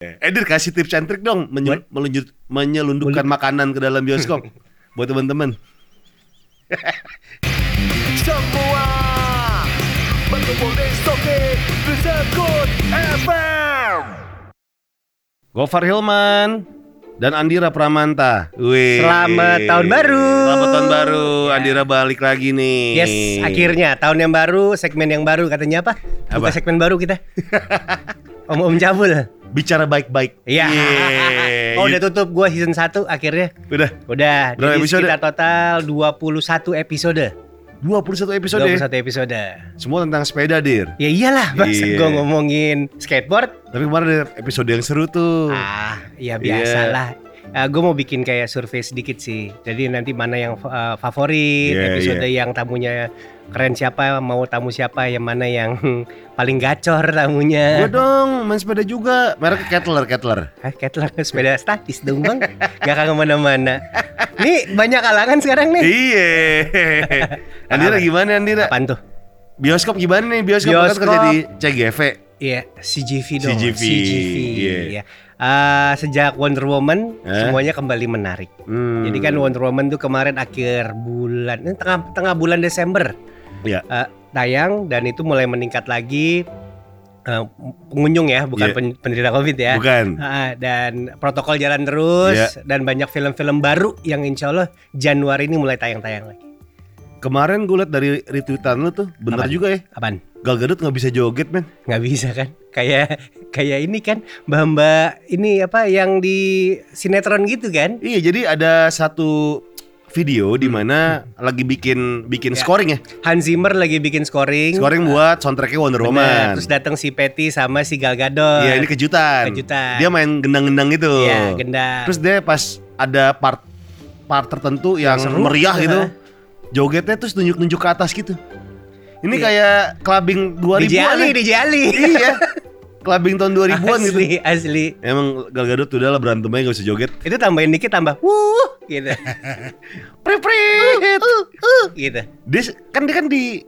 Edir kasih tips and trick dong menye- melunjut- menyelundupkan makanan ke dalam bioskop buat teman-teman. Semua berkumpul di Soke Sekut FM. Gofar Hilman dan Andira Pramanta. Wih. Selamat tahun baru. Selamat tahun baru. Andira balik lagi nih. Yes, akhirnya tahun yang baru, segmen yang baru katanya apa? Apa? Buka segmen baru kita. Om Om Cabul. Bicara baik-baik. Iya. Yeay. Oh, udah tutup gua season 1 akhirnya. Udah. Udah. Berapa jadi episode? sekitar total 21 episode. 21 episode. 21 episode. Semua tentang sepeda, Dir. Ya iyalah, masa Iya. gua ngomongin skateboard. Tapi kemarin ada episode yang seru tuh. Ah, ya biasalah. Gue mau bikin kayak survei sedikit sih. Jadi nanti mana yang uh, favorit, Iya, episode iya. yang tamunya keren siapa, mau tamu siapa, yang mana yang paling gacor tamunya. Gue dong main sepeda juga. Merek Kettler, Kettler. Ah, Kettler sepeda statis dong bang, gak akan ke mana-mana. Nih banyak kalangan sekarang nih. Iya. Andira gimana Andira? Apaan tuh? Bioskop gimana nih? Bioskop, kan Bioskop. kerja di CGV. Iya, CGV dong. CGV, iya. Iya. Ah, sejak Wonder Woman Eh? semuanya kembali menarik. Hmm. Jadi kan Wonder Woman tuh kemarin akhir bulan, eh, tengah tengah bulan Desember Iya. eh, tayang dan itu mulai meningkat lagi eh, pengunjung ya, bukan Iya. pen- penderita COVID ya. Bukan. Ah, dan protokol jalan terus Iya. dan banyak film-film baru yang insya Allah Januari ini mulai tayang-tayang lagi. Kemarin gue liat dari retweetan lu tuh, bener Apaan? juga ya. Apaan? Gal Gadot nggak bisa joget men. Nggak bisa kan? Kayak kayak ini kan mbak-mbak ini apa yang di sinetron gitu kan? Iya jadi ada satu video di mana lagi bikin bikin Ya. scoring ya. Hans Zimmer lagi bikin scoring. Scoring buat soundtracknya Wonder Bener, Woman. Terus datang si Patty sama si Gal Gadot. Iya ini kejutan. Kejutan. Dia main gendang-gendang gitu. Iya, gendang. Terus dia pas ada part part tertentu yang, seru. meriah gitu. Hah? Jogetnya terus nunjuk-nunjuk ke atas gitu. Ini Iya. kayak clubbing 2000-an. DJ Ali, ya. DJ Ali. iya. Clubbing tahun 2000-an gitu. asli, asli. Emang Gal Gadot udah lah berantemnya gak usah joget. Itu tambahin dikit tambah wuh gitu. Prit-prit. Uh, uh, gitu. Dia kan dia kan di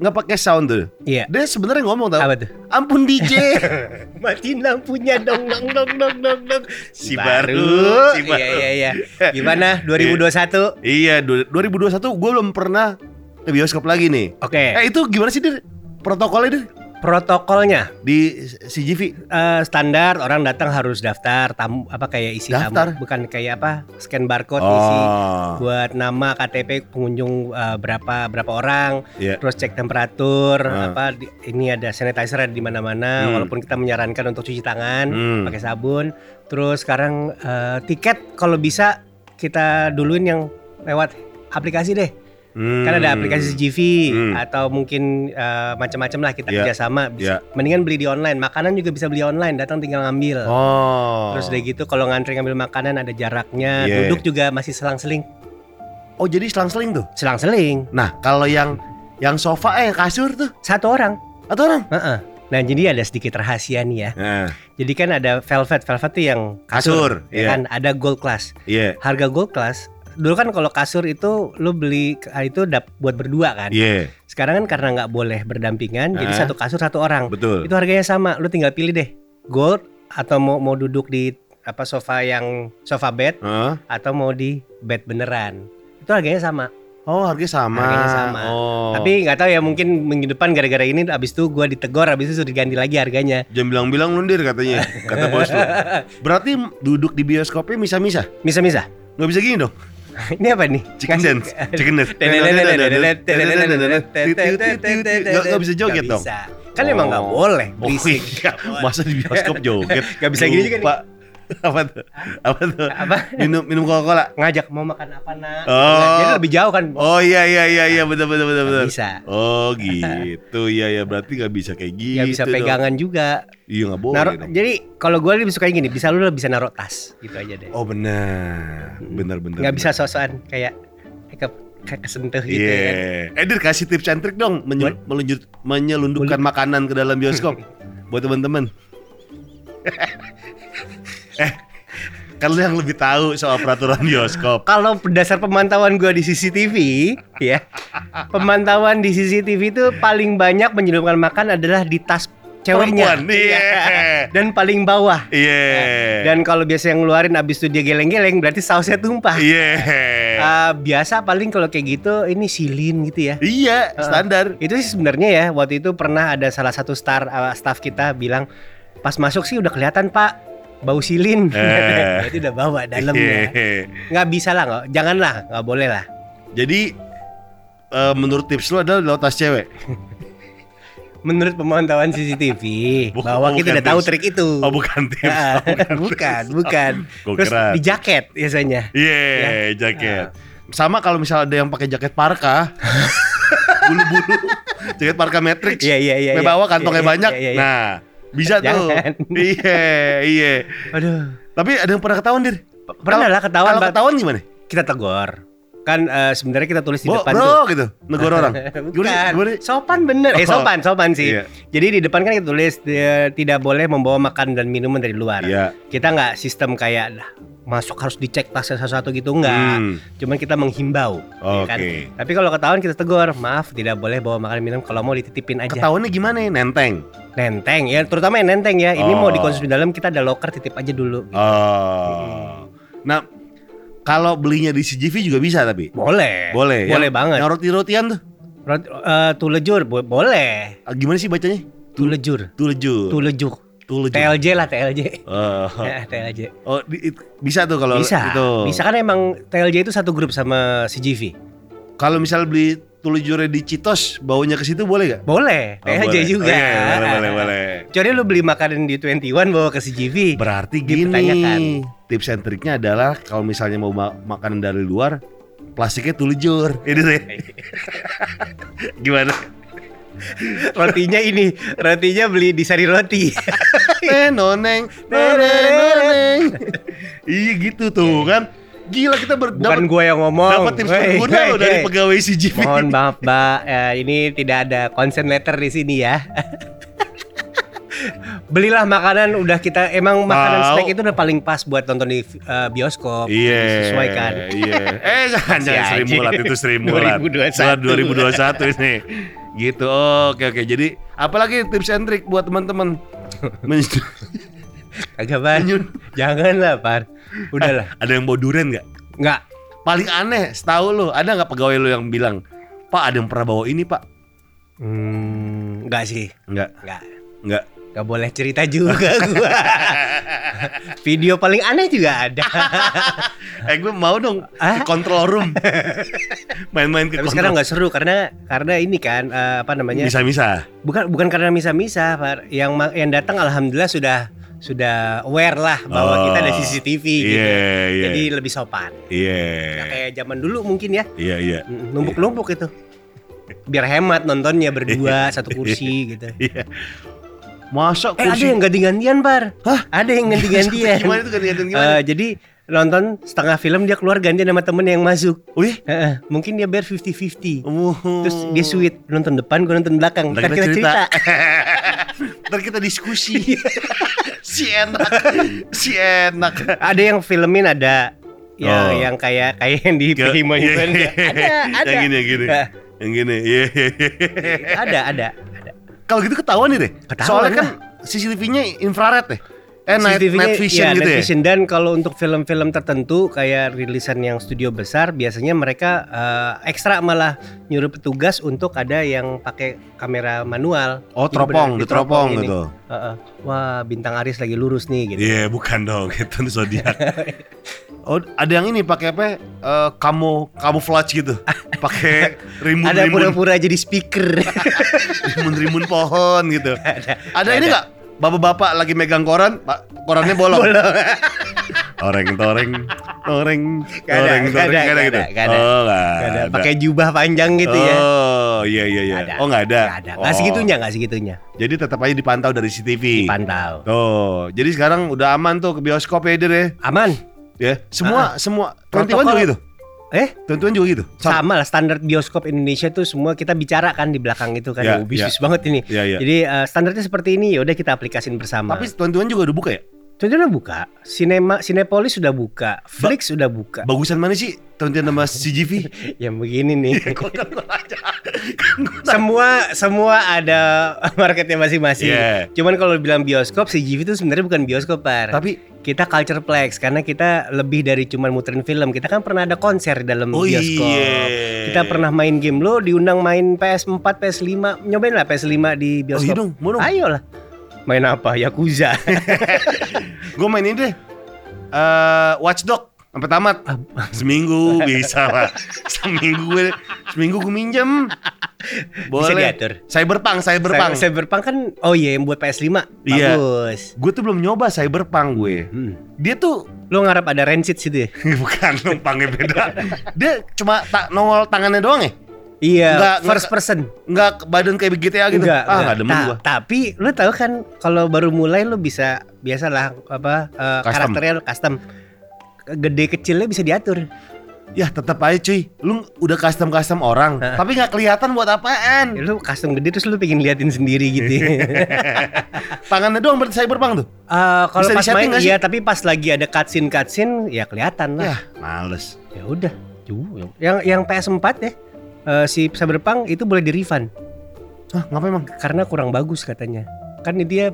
nggak pakai sound tuh. Iya. Dia sebenarnya ngomong tau. Apa tuh? Ampun DJ. Matiin lampunya dong dong dong dong dong dong. Si baru, si baru. Iya iya iya. Gimana 2021? iya, du- 2021 gue belum pernah ke bioskop lagi nih. Oke. Eh itu gimana sih dir? Protokolnya dir Protokolnya di CGV? eh, standar orang datang harus daftar tamu apa kayak isi Daftar? tamu bukan kayak apa scan barcode isi Oh, buat nama KTP pengunjung eh, berapa berapa orang iya. terus cek temperatur Ah. apa di- ini ada sanitizer ada di mana-mana Hmm. walaupun kita menyarankan untuk cuci tangan Hmm. pakai sabun terus sekarang eh, tiket kalau bisa kita duluin yang lewat aplikasi deh Hmm. kan ada aplikasi CGV Hmm. atau mungkin eh, macam-macam lah kita Iya. kerjasama bisa Iya. mendingan beli di online makanan juga bisa beli online datang tinggal ngambil Oh. terus udah gitu kalau ngantri ngambil makanan ada jaraknya Iya. duduk juga masih selang-seling Oh jadi selang-seling tuh. selang-seling Nah kalau yang yang sofa eh kasur tuh satu orang atau orang? Heeh. Nah jadi ada sedikit rahasia nih ya. Nah, Jadi kan ada velvet, velvet tuh yang Kasur, ya iya. kan ada gold class. iya. Harga gold class dulu kan kalau kasur itu lu beli ah, itu dap buat berdua kan. Iya, Sekarang kan karena nggak boleh berdampingan, jadi Ah. satu kasur satu orang. betul. Itu harganya sama. Lu tinggal pilih deh gold atau mau mau duduk di apa sofa yang sofa bed Heeh. atau mau di bed beneran. Itu harganya sama. Oh harganya sama. Harganya sama. Oh. Tapi nggak tahu ya mungkin minggu depan gara-gara ini abis itu gua ditegor abis itu sudah diganti lagi harganya. Jangan bilang-bilang lundir katanya, kata bos lu. Berarti duduk di bioskopnya misa-misa? Bisa-bisa. Nggak bisa gini dong? Ini apa nih? Chicken dance, chicken dance. Nggak nggak bisa joget dong? Kan emang nggak boleh Oh berisik. iya, masa di bioskop joget? Nggak bisa gini juga nih. Apa tuh? Apa tuh? Apa? Minum minum Coca-Cola. Ngajak mau makan apa nak? Oh. Jadi lebih jauh kan? Oh iya iya iya iya betul betul betul betul. Bisa. Oh gitu iya ya berarti nggak bisa kayak gitu. Nggak bisa dong. pegangan juga. Iya nggak boleh. Naruh, dong. jadi kalau gue lebih suka gini, bisa lu bisa naruh tas gitu aja deh. Oh benar benar benar. Nggak bisa sosokan kayak kayak, kayak kesentuh gitu Iya. kan. Edir kasih tips and trick dong menye- melunjut menyelundupkan makanan ke dalam bioskop buat teman-teman. eh, kan lu yang lebih tahu soal peraturan bioskop. Kalau berdasar pemantauan gue di CCTV, ya, pemantauan di CCTV itu paling banyak menyelundupkan makan adalah di tas ceweknya. Perempuan, iya. Dan paling bawah. Iya. Dan kalau biasa yang ngeluarin abis itu dia geleng-geleng berarti sausnya tumpah. Iya. Eh, biasa paling kalau kayak gitu ini silin gitu ya. Iya, standar. Itu sih sebenarnya ya waktu itu pernah ada salah satu star uh, staff kita bilang pas masuk sih udah kelihatan Pak bau silin. Eh. Berarti udah bawa dalamnya. Iya. Nggak bisa lah, nggak, janganlah, nggak boleh lah. Jadi eh, menurut tips lu adalah lo tas cewek. Menurut pemantauan CCTV Bukan- bahwa kita bukan udah tahu tips. trik itu. Oh, bukan tips. Ah, Oh, bukan, bukan. Gua Terus kira. di jaket biasanya. Iya, Ya. jaket. Sama kalau misalnya ada yang pakai jaket parka, bulu-bulu, jaket parka matrix, Iya, iya, iya, iya. bawah kantongnya Iya, iya, banyak. iya, iya. Nah, bisa tuh. Jangan. Iya, iya. Aduh. Tapi ada yang pernah ketahuan dir? Pernah lah ketahuan, Kalau ketahuan gimana? Kita tegur. Kan eh, sebenarnya kita tulis di Bro, depan bro tuh. gitu, negor orang. Bukan. Gimana? Sopan bener. Eh Oh. sopan, sopan sih. Iya. Jadi di depan kan kita tulis dia tidak boleh membawa makan dan minuman dari luar. Iya. Kita nggak sistem kayak "Dah, masuk harus dicek tasnya satu-satu gitu enggak. Hmm. Cuman kita menghimbau. ya kan? Tapi kalau ketahuan kita tegur, maaf tidak boleh bawa makan minum kalau mau dititipin aja. Ketahuannya gimana? ya? Nenteng. Nenteng ya, terutama yang nenteng ya. Ini mau Oh. dikonsumsi dalam kita ada loker titip aja dulu. Oh. Nah, kalau belinya di CGV juga bisa tapi. Boleh. Boleh. Boleh Yang- banget. Yang roti-rotian tuh. Rot, eh, tulejur bo- boleh. Ah, Gimana sih bacanya? Tulejur. Tuleju. TLJ lah TLJ. Oh. Ya, TLJ. Oh, di- it- bisa tuh kalau Bisa. itu. Bisa kan emang TLJ itu satu grup sama CGV. Kalau misal beli tulejure di Citos, baunya ke situ boleh gak? Boleh. Oh, boleh. juga. Oh, iya, boleh, boleh, boleh. Kecuali lu beli makanan di 21 bawa ke CGV. Berarti gini, tips and triknya adalah kalau misalnya mau ma- makanan dari luar, plastiknya tulejur. Ini deh. Gimana? Rotinya ini, rotinya beli di Sari Roti. Eh, noneng, noneng, noneng. iya gitu tuh kan. Gila kita ber- Bukan gua yang ngomong. dapat tips berguna loh dari pegawai CGV. Mohon maaf, Mbak. Ya, ini tidak ada consent letter di sini ya. Belilah makanan udah kita emang makanan Tahu. snack itu udah paling pas buat nonton di uh, bioskop. Iya. Sesuaikan. Iya. Eh jangan jangan Sri. Mulat itu Sri Mulat. 2021. 2021 ini. Gitu. Oke oke. Jadi apalagi tips and trick buat teman-teman. Men- Kagak ban. Jangan lah, Par. Udahlah. ada yang bawa durian nggak? Enggak. Paling aneh, setahu lu ada nggak pegawai lu yang bilang, Pak ada yang pernah bawa ini Pak? Hmm, enggak sih. Enggak, Enggak. enggak. Gak boleh cerita juga gua. Video paling aneh juga ada. eh gue mau dong Ah? ke control room. Main-main ke Tapi control sekarang nggak seru karena karena ini kan eh, apa namanya? Bisa-bisa. Bukan bukan karena misa-misa. Yang yang datang alhamdulillah sudah sudah aware lah bahwa Oh. kita ada CCTV gitu. Iya, iya. Jadi lebih sopan. Iya. Nggak kayak zaman dulu mungkin ya. Iya, iya. Mm, Numpuk-numpuk itu. Biar hemat nontonnya berdua satu kursi gitu. Iya. Masa Eh ada yang ganti-gantian, Par. Hah? Ada yang ganti-gantian. Gimana itu ganti-gantian gimana? Eh, jadi nonton setengah film dia keluar gantian sama temen yang masuk. Wih. Heeh, mungkin dia bayar 50-50. Oh. Terus dia sweet nonton depan, gue nonton belakang. Ntar kita cerita. cerita. Ntar kita diskusi. si enak. Si enak. ada yang filmin ada yang Oh. yang kayak kayak yang di iya, Event. iya. Ada, ada. Yang gini, yang gini. Nah, Yang gini. Iya. iya, iya. ada, ada, ada. Kalau gitu ketahuan nih deh. Ketahuan Soalnya kan CCTV-nya infrared deh. Eh night, night vision ya, gitu night ya. vision. Dan kalau untuk film-film tertentu kayak rilisan yang studio besar, biasanya mereka eh, ekstra malah nyuruh petugas untuk ada yang pakai kamera manual. Oh teropong, diteropong ini. gitu. Heeh. Wah bintang Aris lagi lurus nih gitu. Iya bukan dong itu zodiak. oh ada yang ini pakai apa? Eh kamu camouflage gitu. Pakai rimun ada pura-pura jadi speaker. rimun rimun pohon gitu. ada. Ada ini nggak? Bapak-bapak lagi megang koran, pak korannya bolong. Toreng toreng toreng ada, toreng nggak toreng ada, ada gitu. ada, ada. Oh Nggak ada. ada. Pakai jubah panjang gitu ya. Oh iya iya iya. Nggak Oh nggak ada. Nggak ada. Nggak Oh. segitunya, nggak segitunya. Jadi tetap aja dipantau dari CCTV. Pantau. Tuh, jadi sekarang udah aman tuh ke bioskop ya Dir ya. Aman. Ya, semua semua Twenty Protokol- juga gitu. Eh, Twenty juga gitu. sama lah standar bioskop Indonesia tuh semua kita bicara kan di belakang itu kan. Ya, Oh, bisnis banget ini. Iya iya. Jadi eh, standarnya seperti ini ya udah kita aplikasin bersama. Tapi Twenty juga udah buka ya? Contohnya buka, Cinema, Cinepolis sudah buka, Flix sudah buka. Bagusan mana sih? Tonton sama CGV? Yang begini nih. Semua semua ada marketnya masing-masing. Iya. Cuman kalau bilang bioskop, CGV itu sebenarnya bukan bioskop, Par. Tapi kita culture plex karena kita lebih dari cuman muterin film. Kita kan pernah ada konser di dalam oh bioskop. iya. Kita pernah main game lo diundang main PS4, PS5, nyobain lah PS5 di Oh iya bioskop. dong, mau dong. Ayo lah. Main apa? Yakuza. Gue main ini deh. Eh, Watchdog sampai tamat. Seminggu bisa lah. Seminggu gue seminggu gue minjem. Bisa Boleh. diatur. Cyberpunk, Cyberpunk. Cyber- Cyberpunk kan oh iya yang buat PS5. Iya. Bagus. Gue tuh belum nyoba Cyberpunk gue. Hmm. Dia tuh Lo ngarap ada Rancid situ ya? bukan numpangnya beda. Dia cuma tak nongol tangannya doang ya? Iya, Nggak- first nggak- person. Nggak badan kayak GTA gitu. Enggak, ah, nggak demen Ta- gua. Tapi lu tahu kan kalau baru mulai lu bisa biasalah apa eh, Custom. karakternya lu custom. Gede kecilnya bisa diatur. Ya tetap aja cuy. Lu udah custom-custom orang, Hah? tapi nggak kelihatan buat apaan. Ya, lu custom gede terus lu pengen liatin sendiri gitu. Tangannya doang berarti Cyberpunk tuh. Eh, kalau pas main iya, tapi pas lagi ada cutscene cutscene ya kelihatan lah. Ya, males. Ya udah. Yang yang PS4 ya. eh, si Cyberpunk itu boleh di refund Hah, ngapain emang? karena kurang bagus katanya. Kan dia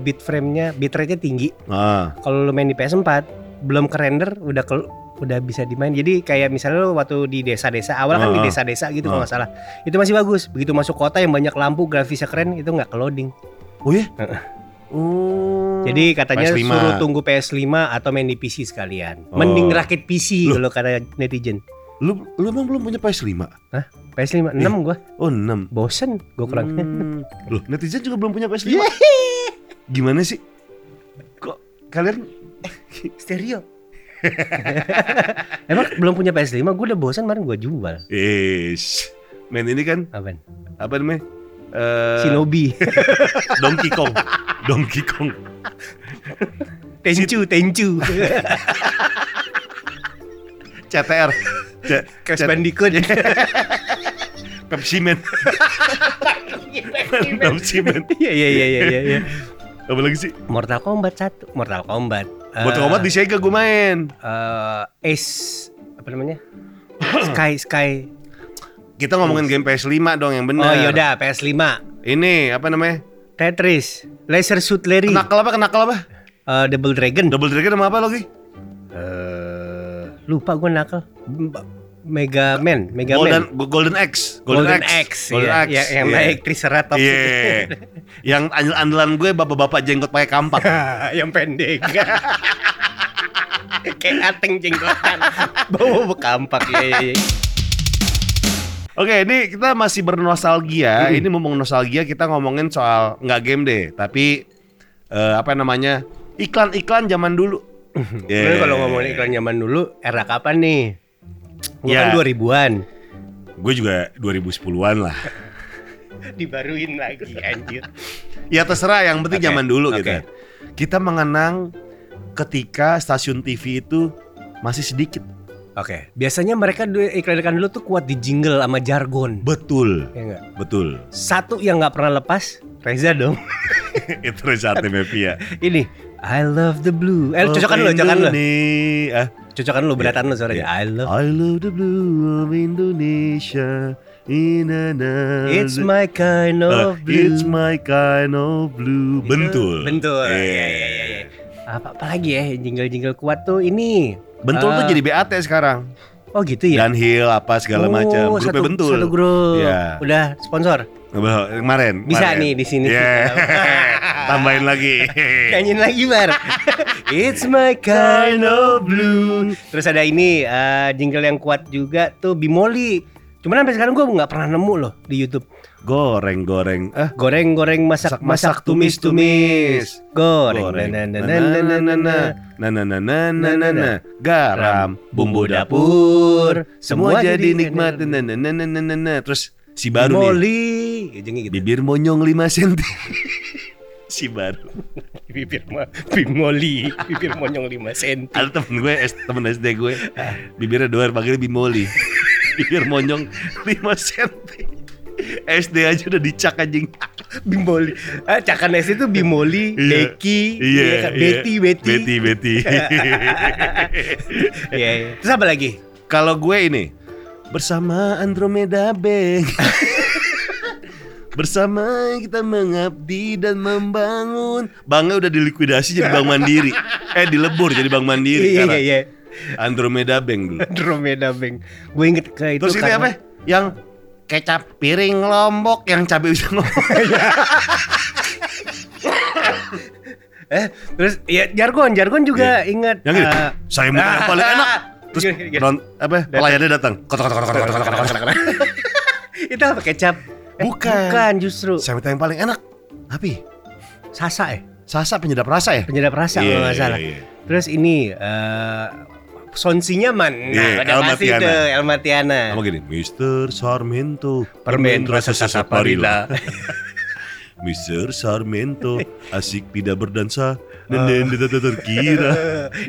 bit frame-nya, bitrate-nya tinggi. Ah, kalau lu main di PS4 belum ke render udah ke udah bisa dimain jadi kayak misalnya lu waktu di desa-desa awal kan di Ah. desa-desa gitu kalau Ah. nggak salah itu masih bagus begitu masuk kota yang banyak lampu grafisnya keren itu nggak ke loading oh ya? Heeh. Oh. jadi katanya PS5. suruh tunggu PS5 atau main di PC sekalian Oh. mending rakit PC kalau kata netizen Lu lu emang belum punya PS5? PS5 6 gua Oh, 6. bosen gua kurang Hmm. Loh, netizen juga belum punya PS5. Gimana sih? Kok kalian stereo emang belum punya PS5 gua udah bosen kemarin gua jual Ish. Main ini kan apaan apa namanya? Eh, Shinobi Donkey Kong. Donkey Kong. Tenchu Tenchu CTR. C- Crash Bandicoot Pepsi Man. Pepsi Man. Iya iya iya iya iya. Apa lagi sih? Mortal Kombat 1, Mortal Kombat. Mortal Kombat di Sega gue main. eh Ace apa namanya? Sky Sky. Kita ngomongin game PS5 dong yang Oh benar. yaudah PS5. Ini apa namanya? Tetris, Laser Suit Larry, Kenakal apa? Kenakal apa? eh, Double Dragon. Double Dragon sama apa lagi? Eh, lupa gue nakal. Mega Man, Mega Golden Man. Golden X. Golden, X, Golden iya. X. Yang, yang Iya. naik Triceratops. Iya. yang andel-andelan gue bapak-bapak jenggot pakai kampak. yang pendek. Kayak ateng jenggotan. Bawa bekampak ya, ya, ya. Oke, ini kita masih bernostalgia. Ini ngomong nostalgia, kita ngomongin soal nggak game deh, tapi eh, apa namanya iklan-iklan zaman dulu. Sebenarnya kalau ngomongin iklan zaman dulu, era kapan nih? Gua Ya. kan 2000-an. gue juga 2010-an lah. Dibaruin lagi anjir. Ya terserah, yang penting Oke, zaman dulu oke. gitu. Kita mengenang ketika stasiun TV itu masih sedikit. Oke, biasanya mereka iklan-iklan dulu tuh kuat di jingle sama jargon. Betul, Ya enggak? betul. Satu yang nggak pernah lepas, Reza dong. itu Reza ya. Ini I love the blue. Eh, cocokan lo, cocokan lo. Indonesia. Cocokan lo, beratan lo suaranya. I love. I love the blue of Indonesia. Ina na It's my kind of blue. Uh, It's my kind of blue. Itu Bentul. Bentul. Iya. Iya, iya, iya, iya. Apa, apa lagi ya jingle-jingle kuat tuh ini. Bentul tuh Ah. jadi BAT sekarang. Oh gitu ya. Dan Hill apa segala Oh, macam. Grupnya satu, Bentul. Satu grup. Iya. Udah sponsor. Kemarin. Bisa kemarin. nih di sini. Yeah. Tambahin lagi. Nyanyiin lagi bar. It's my kind of blue. Terus ada ini eh, jingle yang kuat juga tuh Bimoli. Cuman sampai sekarang gue nggak pernah nemu loh di YouTube. Goreng-goreng. Eh, Goreng-goreng masak masak tumis tumis. Goreng. goreng. Na, na, na, na, na, na, na. Na na na na na na na. Garam, bumbu dapur, semua jadi nikmat. Na na na na na na na. Terus si baru nih. Ujungnya gitu. Bibir monyong 5 cm. si baru. Bibir ma- Bimoli. Bibir monyong 5 cm. Ada temen gue, temen SD gue. Bibirnya doer panggilnya bimoli. Bibir monyong 5 cm. SD aja udah dicak anjing. Bimoli. Ah, Cakanes itu Bimoli, Iya. Deki, Iya, iya kan? iya. Betty, Betty. Betty, Betty. Iya, iya. Terus apa lagi? Kalau gue ini bersama Andromeda Bank. Bersama kita mengabdi dan membangun. Banknya udah dilikuidasi jadi bank mandiri. Eh dilebur jadi bank mandiri. Iya, iya, iya. Andromeda Bank dulu. Andromeda Bank. Gue inget ke itu Terus ini apa? Yang kecap piring lombok yang cabai bisa ngomong. Eh, terus ya jargon, jargon juga ingat. Yang gitu. eh, Saya mau yang paling enak. Terus gini, gini. non, apa? Pelayannya datang. Kotak kotak kotak kotak kotak kotak. itu apa kecap? Eh, Bukan. Bukan justru. Saya minta yang paling enak. Tapi Sasa ya? Sasa penyedap rasa ya? Penyedap rasa Iya, kalau nggak iya, salah. iya. Terus ini eh sonsinya mana? Iya, yeah, El Matiana. Itu, El Matiana. Gini, Mister Sarmento. Permen, Permen rasa sasaparilla. Mr. Sarmento, asik tidak berdansa, dan dan tidak terkira.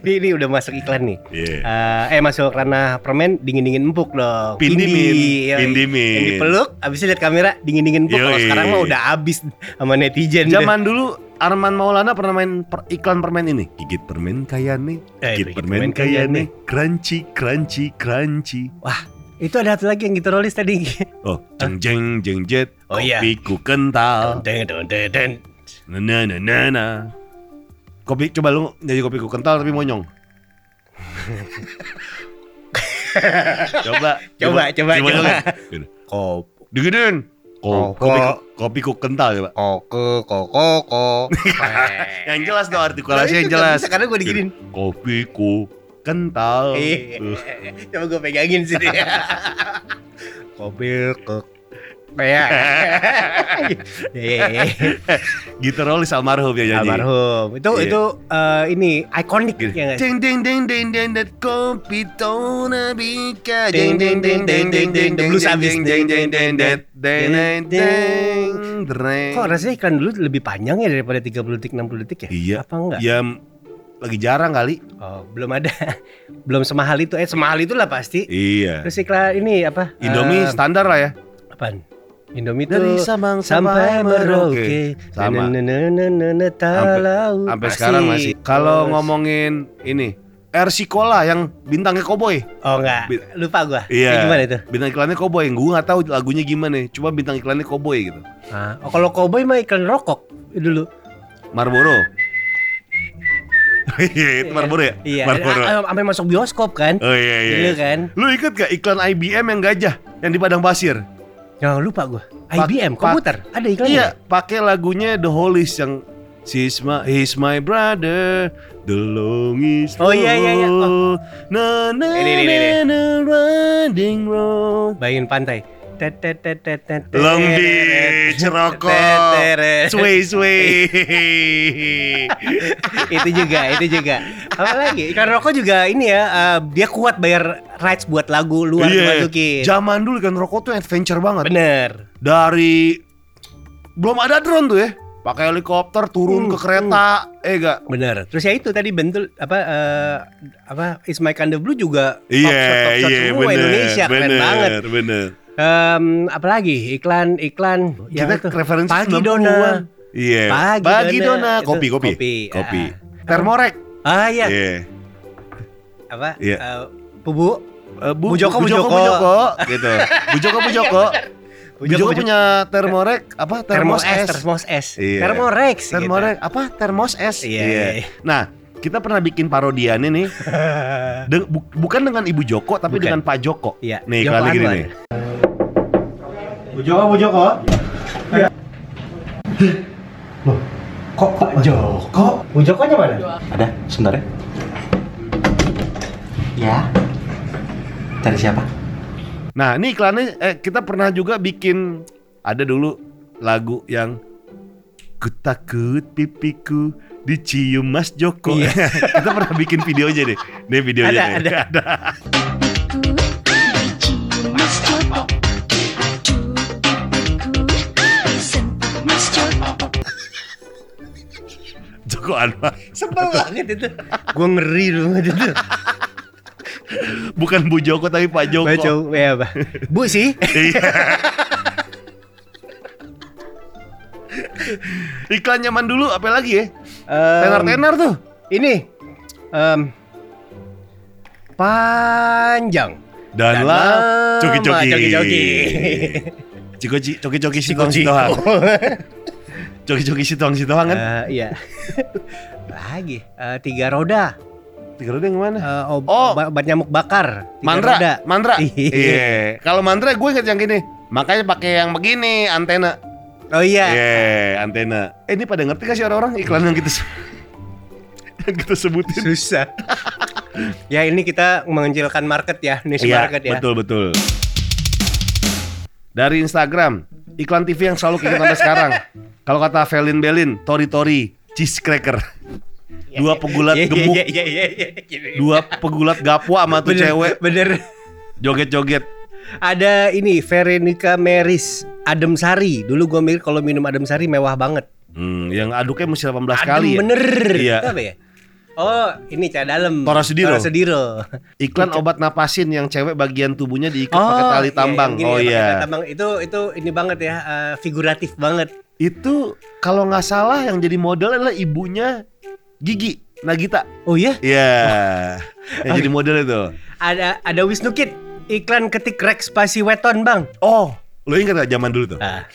ini ini udah masuk iklan nih. Iya. Eh, eh masuk ranah permen dingin dingin empuk dong. Pindimin, Pindi, ya. pindimin. Yang dipeluk, abisnya lihat kamera dingin dingin empuk. Kalau sekarang mah udah abis sama netizen. deh. Zaman dulu Arman Maulana pernah main per- iklan permen ini. Gigit permen kaya nih, Eh, gigit gigit permen permen kaya kaya nih, crunchy, crunchy, crunchy. Wah, itu ada satu lagi yang kita rolis tadi. Oh, jeng jeng jeng jet, Oh, iya. kopiku kental, Den, den, den, den. na na na na na. Kopi, coba lu jadi kopiku kental tapi monyong. coba, Coba, coba, coba. coba. Kop. Diginin. Ko, kopi, kok. kopiku kental coba. Koko, koko, koko. Yang jelas dong artikulasi yang jelas. Karena gue diginin. Kopiku kental. Iya. Coba gue pegangin sini. Kopi kok. Ya. gitu Rolis almarhum ya jadi Almarhum. Itu yeah. itu uh, ini ikonik ya guys. Ding ding ding ding ding that kopi tona bika. Ding ding ding ding ding ding ding blues abis. Ding ding ding ding ding ding ding. Kok rasanya iklan dulu lebih panjang ya daripada 30 detik 60 detik ya? Iya. Apa enggak? Ya lagi jarang kali. Oh, belum ada. belum semahal itu. Eh, semahal itulah pasti. Iya. Terus iklan ini apa? Indomie uh, standar lah ya. Apaan? Indomie Dari Sabang sampai Merauke. Sama. Sampai sekarang masih. Kalau ngomongin ini RC Cola yang bintangnya koboi. Oh enggak, lupa gua. Iya. Gimana itu? Bintang iklannya koboi. Gue nggak tahu lagunya gimana. Cuma bintang iklannya koboi gitu. Ah, oh, kalau cowboy mah iklan rokok dulu. Marlboro. Iya, itu Marlboro ya? Iya, Marlboro. ah, ah, sampai masuk bioskop kan? Oh iya iya. Dulu kan? Lu ikut gak iklan IBM yang gajah yang di Padang Pasir? Jangan lupa gua. Pak- IBM Pak- komputer. Ada iklannya. Iya, pakai lagunya The Hollies yang He's my, he's my brother, the long is Oh, iya, iya, iya. Oh. Na na Ini, ini, ini, ini. na na riding road. Bayangin pantai. Tet, tet, tet, tet, tet, Long Beach, rokok, sway sway. itu juga, itu juga. Apa lagi? Iklan rokok juga ini ya, eh, dia kuat bayar rights buat lagu luar dimasukin. zaman dulu kan rokok tuh adventure banget. Bener. Dari belum ada drone tuh ya, pakai helikopter turun Hmm, ke kereta, eh gak? Bener. Terus ya itu tadi bentul apa eh, apa Is My Kind of Blue juga Iya, shot iya, semua bener, Indonesia keren bener, banget. bener. Em, apalagi iklan iklan yang Kita itu. referensi Pagi 90-an. Dona. Iya. Pagi Pagi, Dona. Dona. Kopi, kopi. kopi, Kopi. ah. Termorek. Ah iya, Iya. apa? Iya. Eh, Pubu. Eh, Bu, Bu Joko, Bu Bu Joko, Joko. Bu Joko, gitu. Bu Joko, Bu Joko. Bu Joko Bu Joko. punya termorek apa? Termos Termos es, es. termos es. Iya. Termorex gitu. Termorek apa? Termos es. Iya, iya, iya. Nah, kita pernah bikin parodiannya nih. De- bu- bukan dengan Ibu Joko tapi Bukan. dengan Pak Joko. Iya, Nih, Joko lagi Anwar. nih. Bu Joko, Bu Joko. Loh, kok Pak Joko? Bu Jokonya mana? Ada, sebentar ya. Ya. Cari siapa? Nah, ini iklannya eh, kita pernah juga bikin ada dulu lagu yang Ku takut pipiku dicium Mas Joko. Iya. kita pernah bikin videonya deh. Nih videonya Ada, nih. ada. ada. Joko Anwar. Sebel banget itu. Gua ngeri banget itu. Bukan Bu Joko tapi Pak Joko. Baca ya, Bah. Bu sih. Iya. Iklan zaman dulu apa lagi ya? Tenar-tenar tuh. Ini em, panjang Dan lah lama. coki-coki. Coki-coki. Coki-coki coki-coki si Ciko-ciko. situang Coki-coki situang situang kan? Eh, iya. Lagi eh, tiga roda. Tiga roda yang mana? Eh, ob- Oh. obat, nyamuk bakar. Tiga Mandra, roda. mandra. Iya. Iya. Kalau mandra gue inget yang gini. Makanya pakai yang begini antena. Oh Iya, iya. antena. Eh ini pada ngerti gak sih orang-orang iklan yang kita se- yang kita sebutin? Susah. ya ini kita mengecilkan market ya, niche Iya, market ya. betul betul. Dari Instagram, iklan TV yang selalu kita sampai sekarang. Kalau kata Velin Belin, Tori Tori, cheese cracker. Dua pegulat gemuk, dua pegulat gapwa sama tuh Bener, cewek Bener. joget-joget. Ada ini Veronica Meris Adem Sari. Dulu gua mikir kalau minum Adem Sari mewah banget. Hmm, yang aduknya mesti 18 Adem kali ya. bener. Iya. Apa ya? Oh, ini cah dalam. Tora Sudiro. Iklan obat napasin yang cewek bagian tubuhnya diikat pakai Oh, tali iya, tambang. oh ya, pakai iya. tali tambang. Itu itu ini banget ya, eh, figuratif banget. Itu kalau nggak salah yang jadi model adalah ibunya Gigi Nagita. Oh iya? Iya. yang jadi model itu. Ada ada Wisnu Kid iklan ketik Rex spasi weton, Bang. Oh, lo ingat gak zaman dulu tuh? Ah,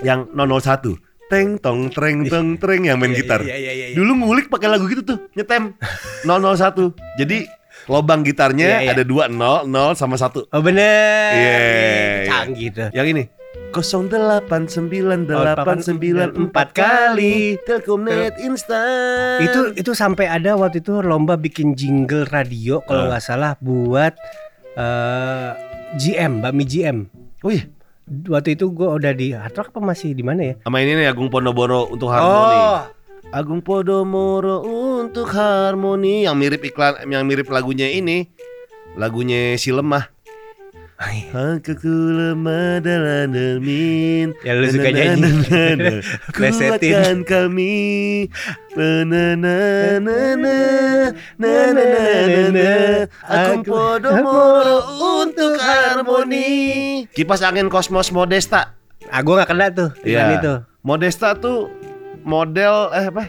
Yang 001. Teng tong treng tong treng yang main Iya, gitar. iya, iya, iya, iya. Dulu ngulik pakai lagu gitu tuh, nyetem 001. Jadi lobang gitarnya Iya, iya. ada dua 0, 0 sama 1. Oh bener. Iya, Iya, iya. Canggih tuh. Yang ini 0898894 kali Telkomnet instan. Itu itu sampai ada waktu itu lomba bikin jingle radio kalau Ah. nggak salah buat eh GM, Bakmi GM. Oh iya, Waktu itu gue udah di Hard Rock apa masih di mana ya? sama ini nih Agung Podomoro untuk harmoni. Oh, Agung Podomoro untuk harmoni yang mirip iklan yang mirip lagunya ini. Lagunya si lemah. Aku ku lemah dalam dermin Ya lu suka nyanyi. Kuatkan kami. Na na na na Na na na na Aku podomoro untuk harmoni. Kipas angin kosmos Modesta. Ah gue gak kena tuh Iya. itu. Modesta tuh model eh apa?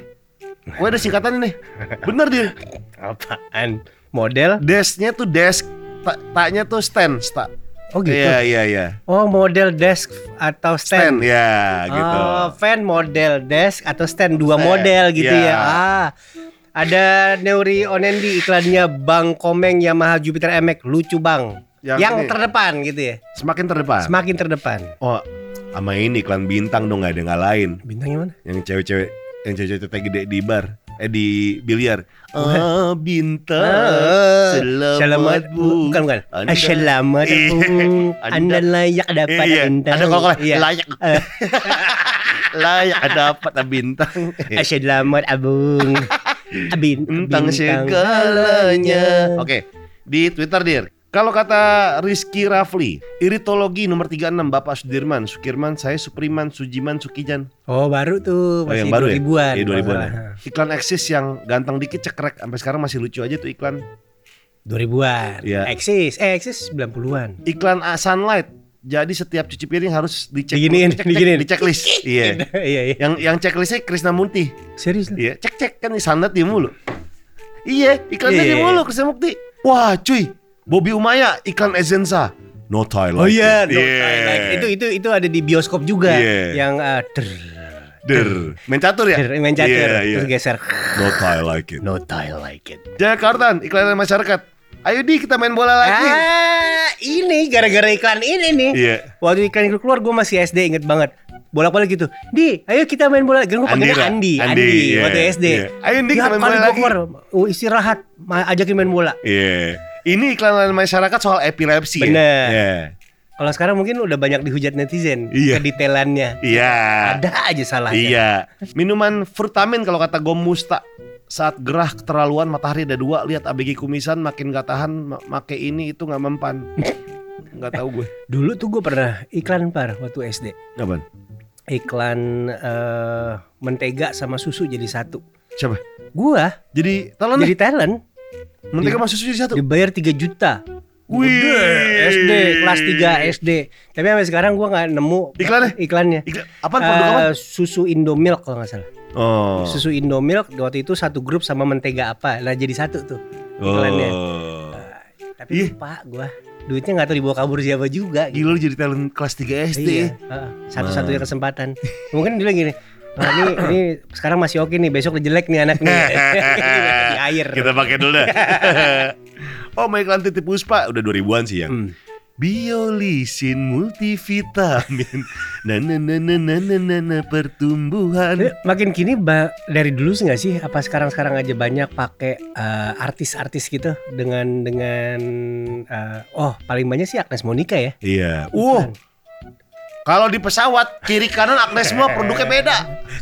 Gue ada singkatan nih Bener dia Apaan? Model? Desnya tuh desk tak taknya tuh stand, sta. Oh gitu. Iya iya iya. Oh model desk atau Stand stand? ya gitu. Oh, fan model desk atau stand dua Stand, model gitu iya. ya. Ah. Ada Neuri Onendi iklannya Bang Komeng Yamaha Jupiter MX lucu Bang. Yang Yang, ini. terdepan gitu ya. Semakin terdepan. Semakin terdepan. oh, sama ini iklan bintang dong nggak ada yang lain. Bintangnya mana? Yang cewek-cewek yang cewek-cewek tete gede di bar, eh di biliar. Ah, bintang. Ah, Selamat, bu. Bukan bukan. Anda- Ah, Selamat Iya. bu. Anda- Anda layak dapat Iya, bintang. ada kalau Iya. layak. Eh. Layak dapat bintang. Ah, Selamat abung. Abin, tentang segalanya. Oke, di Twitter dir. Kalau kata Rizky Rafli, iritologi nomor 36 Bapak Sudirman, Sukirman, saya Supriman, Sujiman, Sukijan. Oh baru tuh Oh, masih yang baru ya? 2000-an. Iya, 2000-an. masalah. ya. Iklan eksis yang ganteng dikit cekrek sampai sekarang masih lucu aja tuh iklan. 2000-an. Iya. Eksis, eh eksis 90-an. Iklan ah, Sunlight. Jadi setiap cuci piring harus dicek Diginiin, cek, cek, diginiin. di checklist. iya. iya iya. Yang yang checklistnya Krisna Munti. Serius? Iya, cek cek kan di Sunlight dia mulu. Iya, iklannya Iya. dia mulu Krisna Mukti. Wah, cuy. Bobby Umaya iklan Ezensa. No like Oh iya, it. no, Iya. Like. itu itu itu ada di bioskop juga Iya. yang uh, der, Der. Main catur ya? der, main catur Iya, iya. terus geser. No tie like it. No I like it. Jakarta, iklan masyarakat. Ayo di kita main bola lagi. Ah, ini gara-gara iklan ini nih. Iya. Waktu iklan itu keluar gue masih SD inget banget. Bolak-balik gitu. Di, ayo kita main bola. Gue panggilnya. Andi, Andi, Andi, iya, waktu SD. iya. Ayo, Andi, kita main bola lagi. keluar, istirahat, ajakin main bola. Iya. Ini iklan masyarakat soal epilepsi. ya? Bener. Iya. Kalau sekarang mungkin udah banyak dihujat netizen Iya. kedetailannya. Iya. Ada aja salahnya. Iya. Minuman Furtamin kalau kata Gomusta saat gerah keterlaluan matahari ada dua lihat ABG kumisan makin gak tahan ma- make ini itu nggak mempan nggak tahu gue Dulu tuh gue pernah iklan par waktu SD. Apaan? Iklan eh, mentega sama susu jadi satu. siapa Gua jadi talent jadi talent mentega sama susu jadi satu dibayar 3 juta. Wih. SD kelas 3 SD. Tapi sampai sekarang gua nggak nemu Iklannya? Iklannya. Iklan, apaan produk apa? Eh, susu Indomilk kalau nggak salah. Oh. Susu Indomilk waktu itu satu grup sama mentega apa. Nah jadi satu tuh iklannya. Oh. Tapi Ih. lupa gua. Duitnya nggak tahu dibawa kabur siapa juga. gitu. Gila lu jadi talent kelas 3 SD. Iya, heeh. satu-satunya kesempatan. Mungkin dia gini, Wah, ini, ini sekarang masih oke nih, besok udah jelek nih anak nih. air. Kita pakai dulu dah. oh, my iklan titip Puspa udah 2000-an sih ya. Hmm. Biolisin multivitamin. Nah, nah, nah, nah, nah, pertumbuhan. Eh, Makin kini dari dulu sih nggak sih? Apa sekarang-sekarang aja banyak pakai eh, artis-artis gitu dengan dengan eh, oh paling banyak sih Agnes Monica ya. Iya. Uh. Kalau di pesawat kiri kanan Agnes semua produknya beda.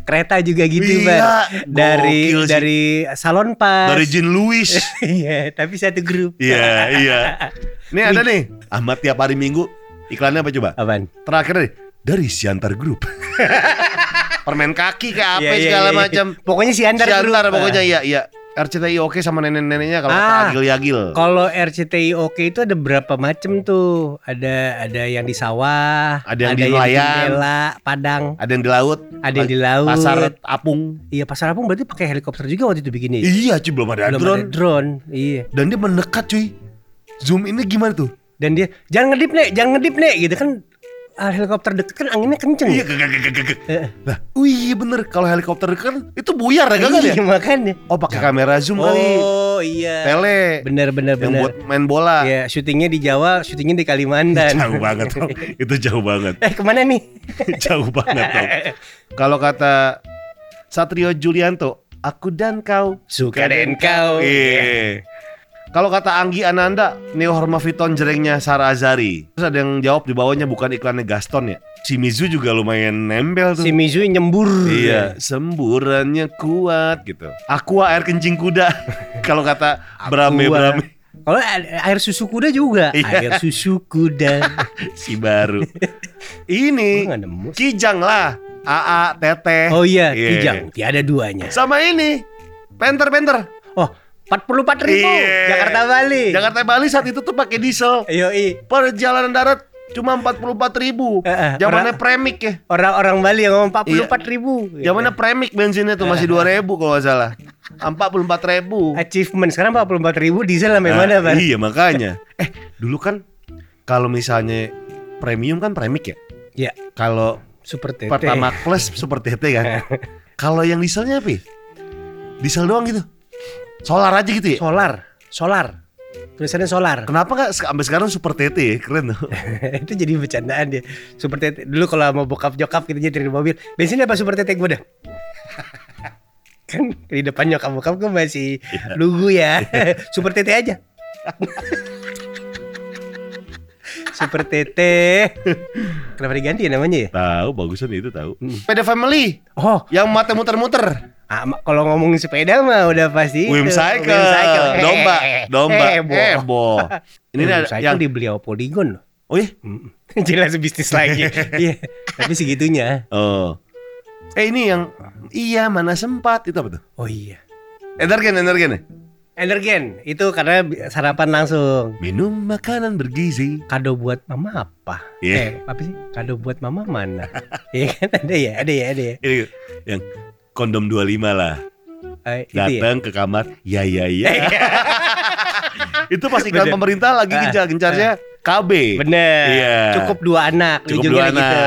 Kereta juga gitu, Iya, Bar. Dari sih. dari salon pas. Dari Jean Louis. Iya, tapi satu grup. Iya, iya. Nih ada nih. Ahmad tiap hari Minggu iklannya apa coba? Apaan? Terakhir nih dari Siantar Group. Permen kaki kayak apa Iya, iya, segala iya. macam. Pokoknya si Antar Siantar pokoknya iya iya. RCTI oke sama nenek-neneknya kalau Ah. Agil Yagil. Kalau RCTI Oke itu ada berapa macam tuh? Ada ada yang di sawah, Ada yang di nelayan. Padang, Ada yang di laut, ada yang di laut. pasar apung. Iya pasar apung berarti pakai helikopter juga waktu itu bikinnya. Iya, cuy belum ada Belum drone. ada drone. Iya. Dan dia mendekat cuy. Zoom ini gimana tuh? Dan dia jangan ngedip nek, jangan ngedip nek gitu kan. Ah, helikopter deket kan anginnya kenceng. Iya, gak, gak, gak, gak, gak. Lah, wih bener kalau helikopter kan itu buyar ya kan ya? Iya, makanya. Oh pakai kamera zoom kali. Oh iya. Tele. Bener bener yang bener. buat main bola. Ya, syutingnya di Jawa, syutingnya di Kalimantan. Jauh banget Tom. Itu jauh banget. Eh, ke mana nih? jauh banget Tom. Kalau kata Satrio Julianto, aku dan kau Suka dan kau. Iya. Kalau kata Anggi Ananda, Neo Hermaviton jerengnya Sarah Azari. Terus ada yang jawab di bawahnya bukan iklannya Gaston ya. Shimizu juga lumayan nempel tuh. Si Mizu nyembur. Iya, semburannya kuat gitu. Aqua air kencing kuda. Kalau kata Brame. Brame Kalau air susu kuda juga. Iya. Air susu kuda. si baru. Ini. Kijang lah. AA, Teteh. Oh iya, Iya. kijang. Tiada duanya. Sama ini. Penter-penter. Oh, 44 ribu. Iya. Jakarta Bali. Jakarta Bali saat itu tuh pakai diesel. Yoi. Perjalanan darat cuma 44 ribu. Zamannya orang- premik ya. Orang-orang Bali yang ngomong 44 ribu. Zamannya premik bensinnya tuh masih 2000 kalau nggak salah. 44 ribu. Achievement sekarang 44 ribu diesel sampai mana, Bang? Iya makanya. Eh dulu kan kalau misalnya premium kan premik ya. Ya, Kalau super tete. pertama plus seperti itu kan. Kalau yang dieselnya apa? ya? Diesel doang gitu. Solar aja gitu ya. Solar, solar. Tulisannya solar. Kenapa nggak sampai sekarang super TT ya? Keren tuh. itu jadi bercandaan dia. Super tete. Dulu kalau mau bokap jokap gitu nyetir di mobil, bensinnya apa super tete gue dah. kan di depan nyokap bokap gue masih Iya. lugu ya. super tete aja. Super tete. Kenapa diganti ya namanya ya? Tahu bagusan itu tahu. Hmm. Sepeda family Oh, yang mata muter-muter. ah, kalau ngomongin sepeda mah udah pasti Wim cycle. Wim cycle. Domba, domba. Heboh. Heboh. Ini Wim ada yang di beliau Polygon loh. Oh iya? Mm. Jelas bisnis lagi. Iya, tapi segitunya. Oh. Eh ini yang iya mana sempat itu apa tuh? Oh iya. Energen, energen. Energen itu karena sarapan langsung. Minum makanan bergizi. Kado buat mama apa? Iya. Eh, apa sih? Kado buat mama mana? Iya kan ada ya, ada ya, ada ya. Ini yang kondom 25 lah. Eh, itu ya. Datang ke kamar, ya ya ya. itu pas iklan Bener. pemerintah lagi Ah, gencar-gencarnya KB. Bener. Iya. Cukup dua anak. Cukup ujungnya dua anak. gitu.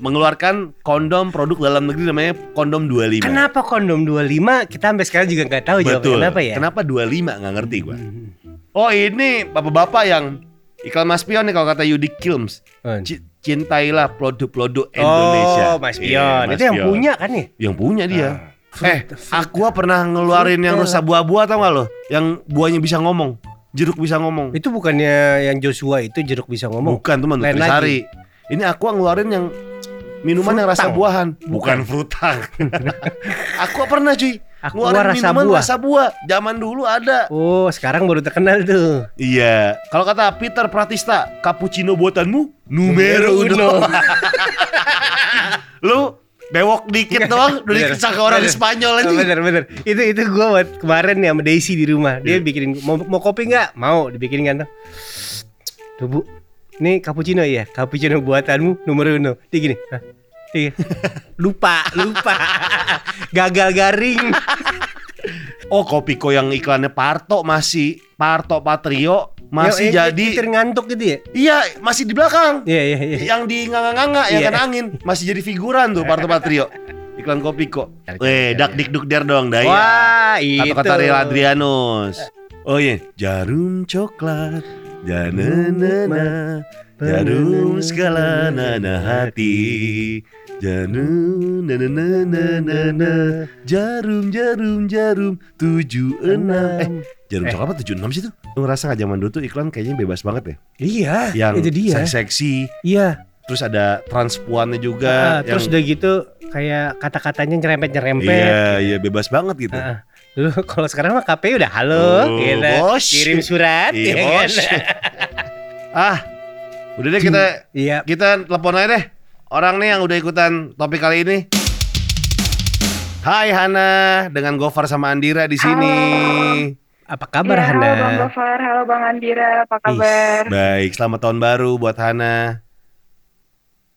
Mengeluarkan kondom produk dalam negeri namanya kondom 25. Kenapa kondom 25? Kita sampai sekarang juga nggak tahu jawabnya Betul. kenapa ya. Kenapa 25 nggak ngerti gua. Hmm. Oh ini bapak-bapak yang iklan Mas Pion nih kalau kata Yudi Kilms. Hmm. C- Cintailah produk-produk Indonesia. Oh, Mas Iya, Pion. Mas itu yang Pion. punya kan nih? Yang punya dia. Fruit- eh, fruit- Aqua pernah ngeluarin yang fruit- rusa buah-buah tau gak lo? Yang buahnya bisa ngomong, jeruk bisa ngomong. Itu bukannya yang Joshua itu jeruk bisa ngomong. Bukan teman, Nutrisari. Ini Aqua ngeluarin yang minuman yang rasa Frutang. buahan, bukan frutang. Aqua pernah cuy, Aqua ngeluarin rasa minuman buah. rasa buah. Zaman dulu ada. Oh, sekarang baru terkenal tuh. Iya. Kalau kata Peter Pratista, cappuccino buatanmu numero uno. Lu bewok dikit doang udah ke orang Bener. Spanyol aja. bener bener. Itu itu gua buat kemarin ya sama Daisy di rumah. Dia bikinin mau, mau kopi nggak? Mau dibikinin kan. Tuh bu, ini cappuccino ya, cappuccino buatanmu nomor uno. Dia gini, Hah? Iya. lupa, lupa, gagal garing. Oh Kopiko yang iklannya Parto masih Parto Patrio masih Yang- yang jadi nyetir ngantuk gitu ya? Iya masih di belakang. Iya iya iya. Yang di nganga-nganga yang Iya. kena angin. Masih jadi figuran tuh Parto Patrio. Iklan cari, Weh cari, dak ya. dik duk der dong Daya Wah, itu. Atau kata Real Adrianus. Oh iya. Jarum coklat Jananana Jarum segala nana hati. Jarum nananana Jarum jarum jarum tujuh enam. Eh jarum Eh. coklat apa tujuh enam sih tuh Lu ngerasa gak zaman dulu tuh iklan kayaknya bebas banget ya Iya, Yang itu dia. se- seksi Iya. Terus ada transpuannya juga terus yang- udah gitu kayak kata-katanya nyerempet-nyerempet. Iya iya bebas banget gitu Ah, Dulu kalau sekarang mah KPU udah halo, Oh, gitu. bos. kirim surat, Iya ya kan? bos Ah Udah deh kita Iya. Kita telepon aja deh Orang nih yang udah ikutan topik kali ini Hai Hana Dengan Gofar sama Andira di sini Apa kabar Ya, Hana? Halo Bang Gofar, halo Bang Andira, apa kabar? Baik selamat tahun baru buat Hana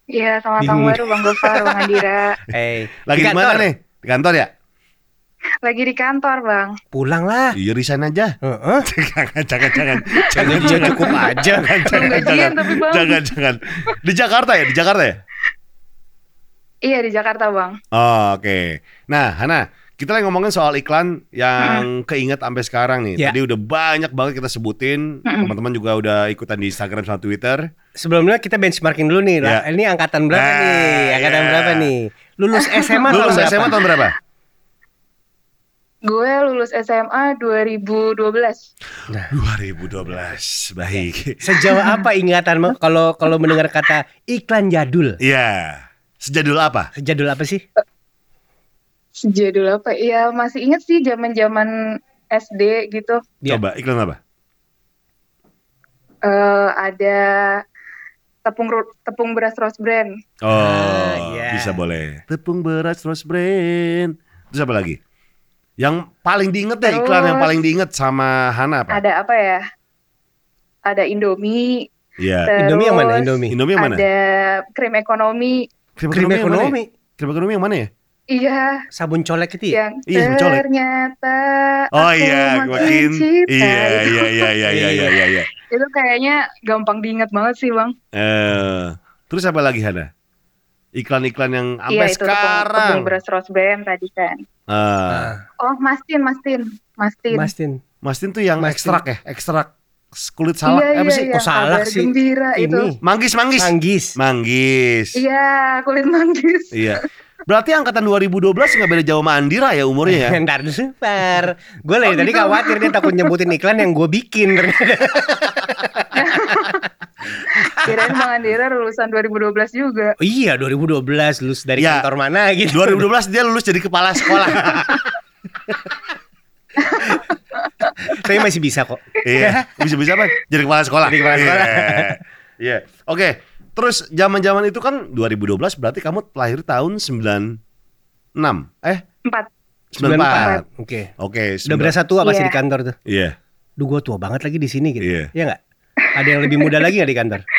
Iya, selamat tahun baru Bang Gofar, Bang Andira. Eh, Lagi di mana nih? Di kantor ya? Lagi di kantor, Bang. Pulang lah. Iya resign aja Heeh. Jangan jangan jangan Jangan cukup aja. Jangan jangan jangan tapi, Bang. Jangan jangan Di Jakarta ya? Di Jakarta ya? Iya, di Jakarta, Bang. Oh, Oke. Nah, Hana, kita lagi ngomongin soal iklan yang keinget sampai sekarang nih. Ya. Tadi udah banyak banget kita sebutin. Teman-teman juga udah ikutan di Instagram sama Twitter. Sebelumnya kita benchmarking dulu nih. lah. Ya. Ini angkatan berapa Nah, nih? Angkatan iya. berapa nih? Lulus SMA Lulus tahun berapa? SMA tahun berapa? Gue lulus SMA 2012. 2012. Baik. Sejauh apa ingatanmu kalau kalau mendengar kata iklan jadul? Iya. Sejadul apa? Jadul apa sih? Sejadul apa? Iya, masih inget sih zaman-zaman SD gitu. Iya. Coba iklan apa? Eh ada tepung tepung beras Rose Brand. Oh, Ah, iya. bisa boleh. Tepung beras Rose Brand. Terus apa lagi? Yang paling diinget deh iklan yang paling diinget sama Hana apa? Ada apa ya? Ada Indomie. Iya. Indomie yang mana? Indomie. Indomie yang mana? Ada krim ekonomi. Krim, Krim ekonomi ya? ekonomi. Krim ekonomi yang mana ya? Iya, Sabun colek itu ya? yang Iya, mencolek. ternyata Oh aku iya, makin cinta. iya iya iya iya iya iya iya. iya. Itu kayaknya gampang diingat banget sih bang. Eh, terus apa lagi Hana? Iklan-iklan yang sampai iya itu tepung, sekarang. tepung beras Rose Brand tadi kan. Ah, Oh Mastin, Mastin, Mastin. Mastin. Mastin tuh yang Mastin. ekstrak ya, ekstrak kulit salak iya, apa iya, sih? iya. Kok salak sih? Gembira itu. Ini Manggis, manggis. Manggis. Manggis. Iya, kulit manggis. Iya. Berarti angkatan 2012 nggak beda jauh sama Andira ya umurnya ya? Ntar Par. Gue lagi Oh, tadi gitu. khawatir dia takut nyebutin iklan yang gue bikin. Kirain Bang Andira lulusan 2012 juga. Oh iya 2012 lulus dari Iya. kantor mana gitu. 2012 dia lulus jadi kepala sekolah. Tapi masih bisa kok. Iya, bisa-bisa apa? Jadi kepala sekolah. Jadi kepala sekolah. Iya. Iya. Oke. Terus zaman-zaman itu kan 2012 berarti kamu lahir tahun 96. Eh, Empat. 94. Oke. Oke, Udah berasa tua pasti Iya. di kantor tuh. Iya. Duh gue tua banget lagi di sini gitu. Iya. Iya nggak? Ada yang lebih muda lagi nggak di kantor?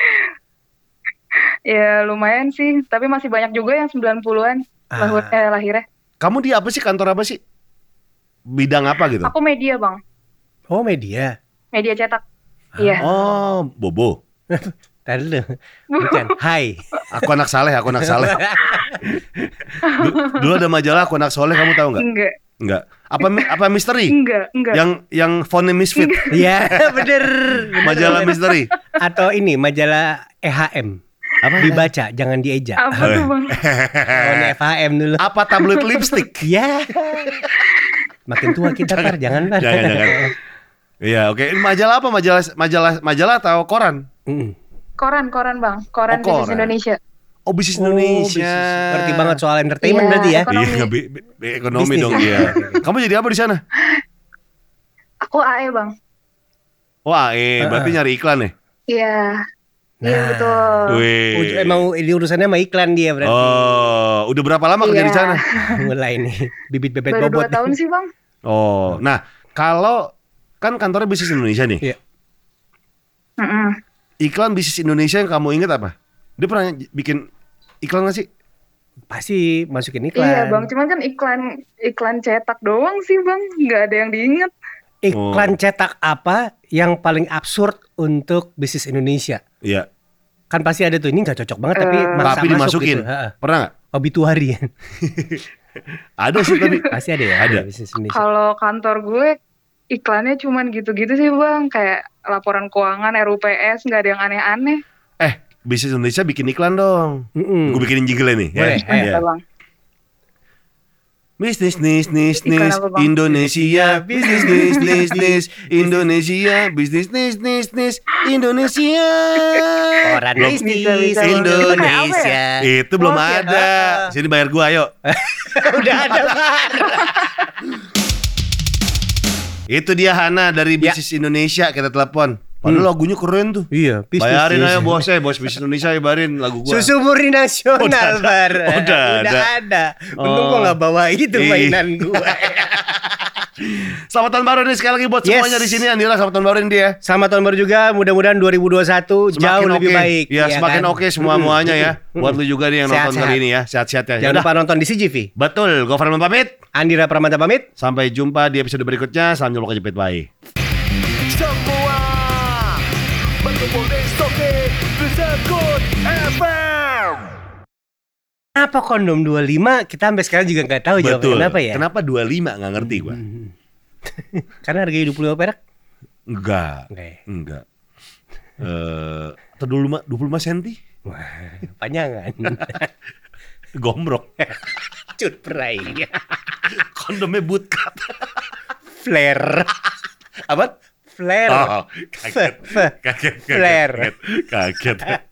Ya lumayan sih, tapi masih banyak juga yang 90-an Ah. lahir, eh, lahirnya. Kamu di apa sih kantor apa sih? Bidang apa gitu? Aku media bang, Oh media. media cetak. Iya. Oh, Bobo. Tadi. Bukan. Hai. Aku anak saleh, aku anak saleh. Du- Dulu ada majalah aku anak soleh, kamu tahu nggak? Enggak, Nggak. Apa apa misteri? enggak, enggak. Yang yang fontnya misfit, Iya bener. Majalah misteri. Atau ini majalah EHM. Apa? Dibaca, jangan dieja. Apa tuh bang? Oh, FHM dulu. Apa tabloid lipstick? Ya. Makin tua kita par, jangan par. Jangan, jangan. Iya, oke. Ini Majalah apa? Majalah majalah majalah atau koran? Mm. Koran, koran bang, koran, Oh, bisnis. Indonesia. Oh, bisnis Oh, Indonesia. Ngerti banget soal entertainment Iya, berarti ya. ekonomi. Iya, bi- bi- ekonomi dong ya. Kamu jadi apa di sana? Aku AE bang. Oh, AE, berarti nyari iklan ya? Iya, iya Nah. betul. Wih. Uj- Emang ini urusannya sama iklan dia berarti. Oh, udah berapa lama kerja di Iya. sana? Mulai nih bibit bebek Baru bobot. dua tahun sih bang. Oh, nah kalau kan kantornya bisnis Indonesia nih. Iya. Mm-mm. Iklan bisnis Indonesia yang kamu ingat apa? Dia pernah bikin iklan gak sih? Pasti masukin iklan. Iya bang, cuman kan iklan iklan cetak doang sih bang, nggak ada yang diinget. Iklan cetak apa yang paling absurd untuk bisnis Indonesia? Iya. Kan pasti ada tuh ini nggak cocok banget tapi Eh, maksa Tapi masuk dimasukin. gitu. Ha-ha. Pernah nggak? Obituari Ada sih tapi. pasti ada ya. Ada. bisnis Indonesia. Kalau kantor gue iklannya cuman gitu-gitu sih bang, kayak laporan keuangan, RUPS, nggak ada yang aneh-aneh. Eh, bisnis Indonesia bikin iklan dong. Mm-mm. Gue bikinin jingle nih. ya. Boleh, Ya. Iya bang. Bisnis nis nis? Indonesia bisnis nis nis nis Indonesia bisnis nis nis nis Indonesia Orang bisnis Bisa, bisa, Bang. Indonesia. itu belum ada sini bayar gua ayo Udah ada. itu dia Hana dari Ya. bisnis Indonesia kita telepon padahal lagunya keren tuh Iya, bisnis. bayarin aja bos eh bos bisnis Indonesia ya bayarin lagu gua Susu murni nasional, Udah ada. Bar. Udah ada. ada. Untung Oh. gua nggak bawa itu mainan gua. selamat tahun baru nih sekali lagi buat Yes. semuanya di sini Andira selamat tahun baru nih dia Selamat tahun baru juga. Mudah-mudahan 2021 jauh lebih oke. baik. ya, semakin kan? oke semua muanya ya buat lu juga nih yang nonton Sehat-sehat. kali ini ya sehat-sehat ya Jangan Yaudah. lupa nonton di CGV. betul Government pamit Andira Pramanta pamit. Sampai jumpa di episode berikutnya. Salam jumpa kejepit. Bye. Apa kondom 25? Kita sampai sekarang juga nggak tahu jawabannya kenapa ya. Kenapa 25? Nggak ngerti gua. Karena harganya 25 perak. Enggak. Oke. Enggak. Eh, atau 25 25 senti? Panjangan. Gombrok. Cut perai. Kondomnya bootcut. Flare. Apa? Flare. Oh, kaget. F- Kaget. Flare. Kaget. Kaget.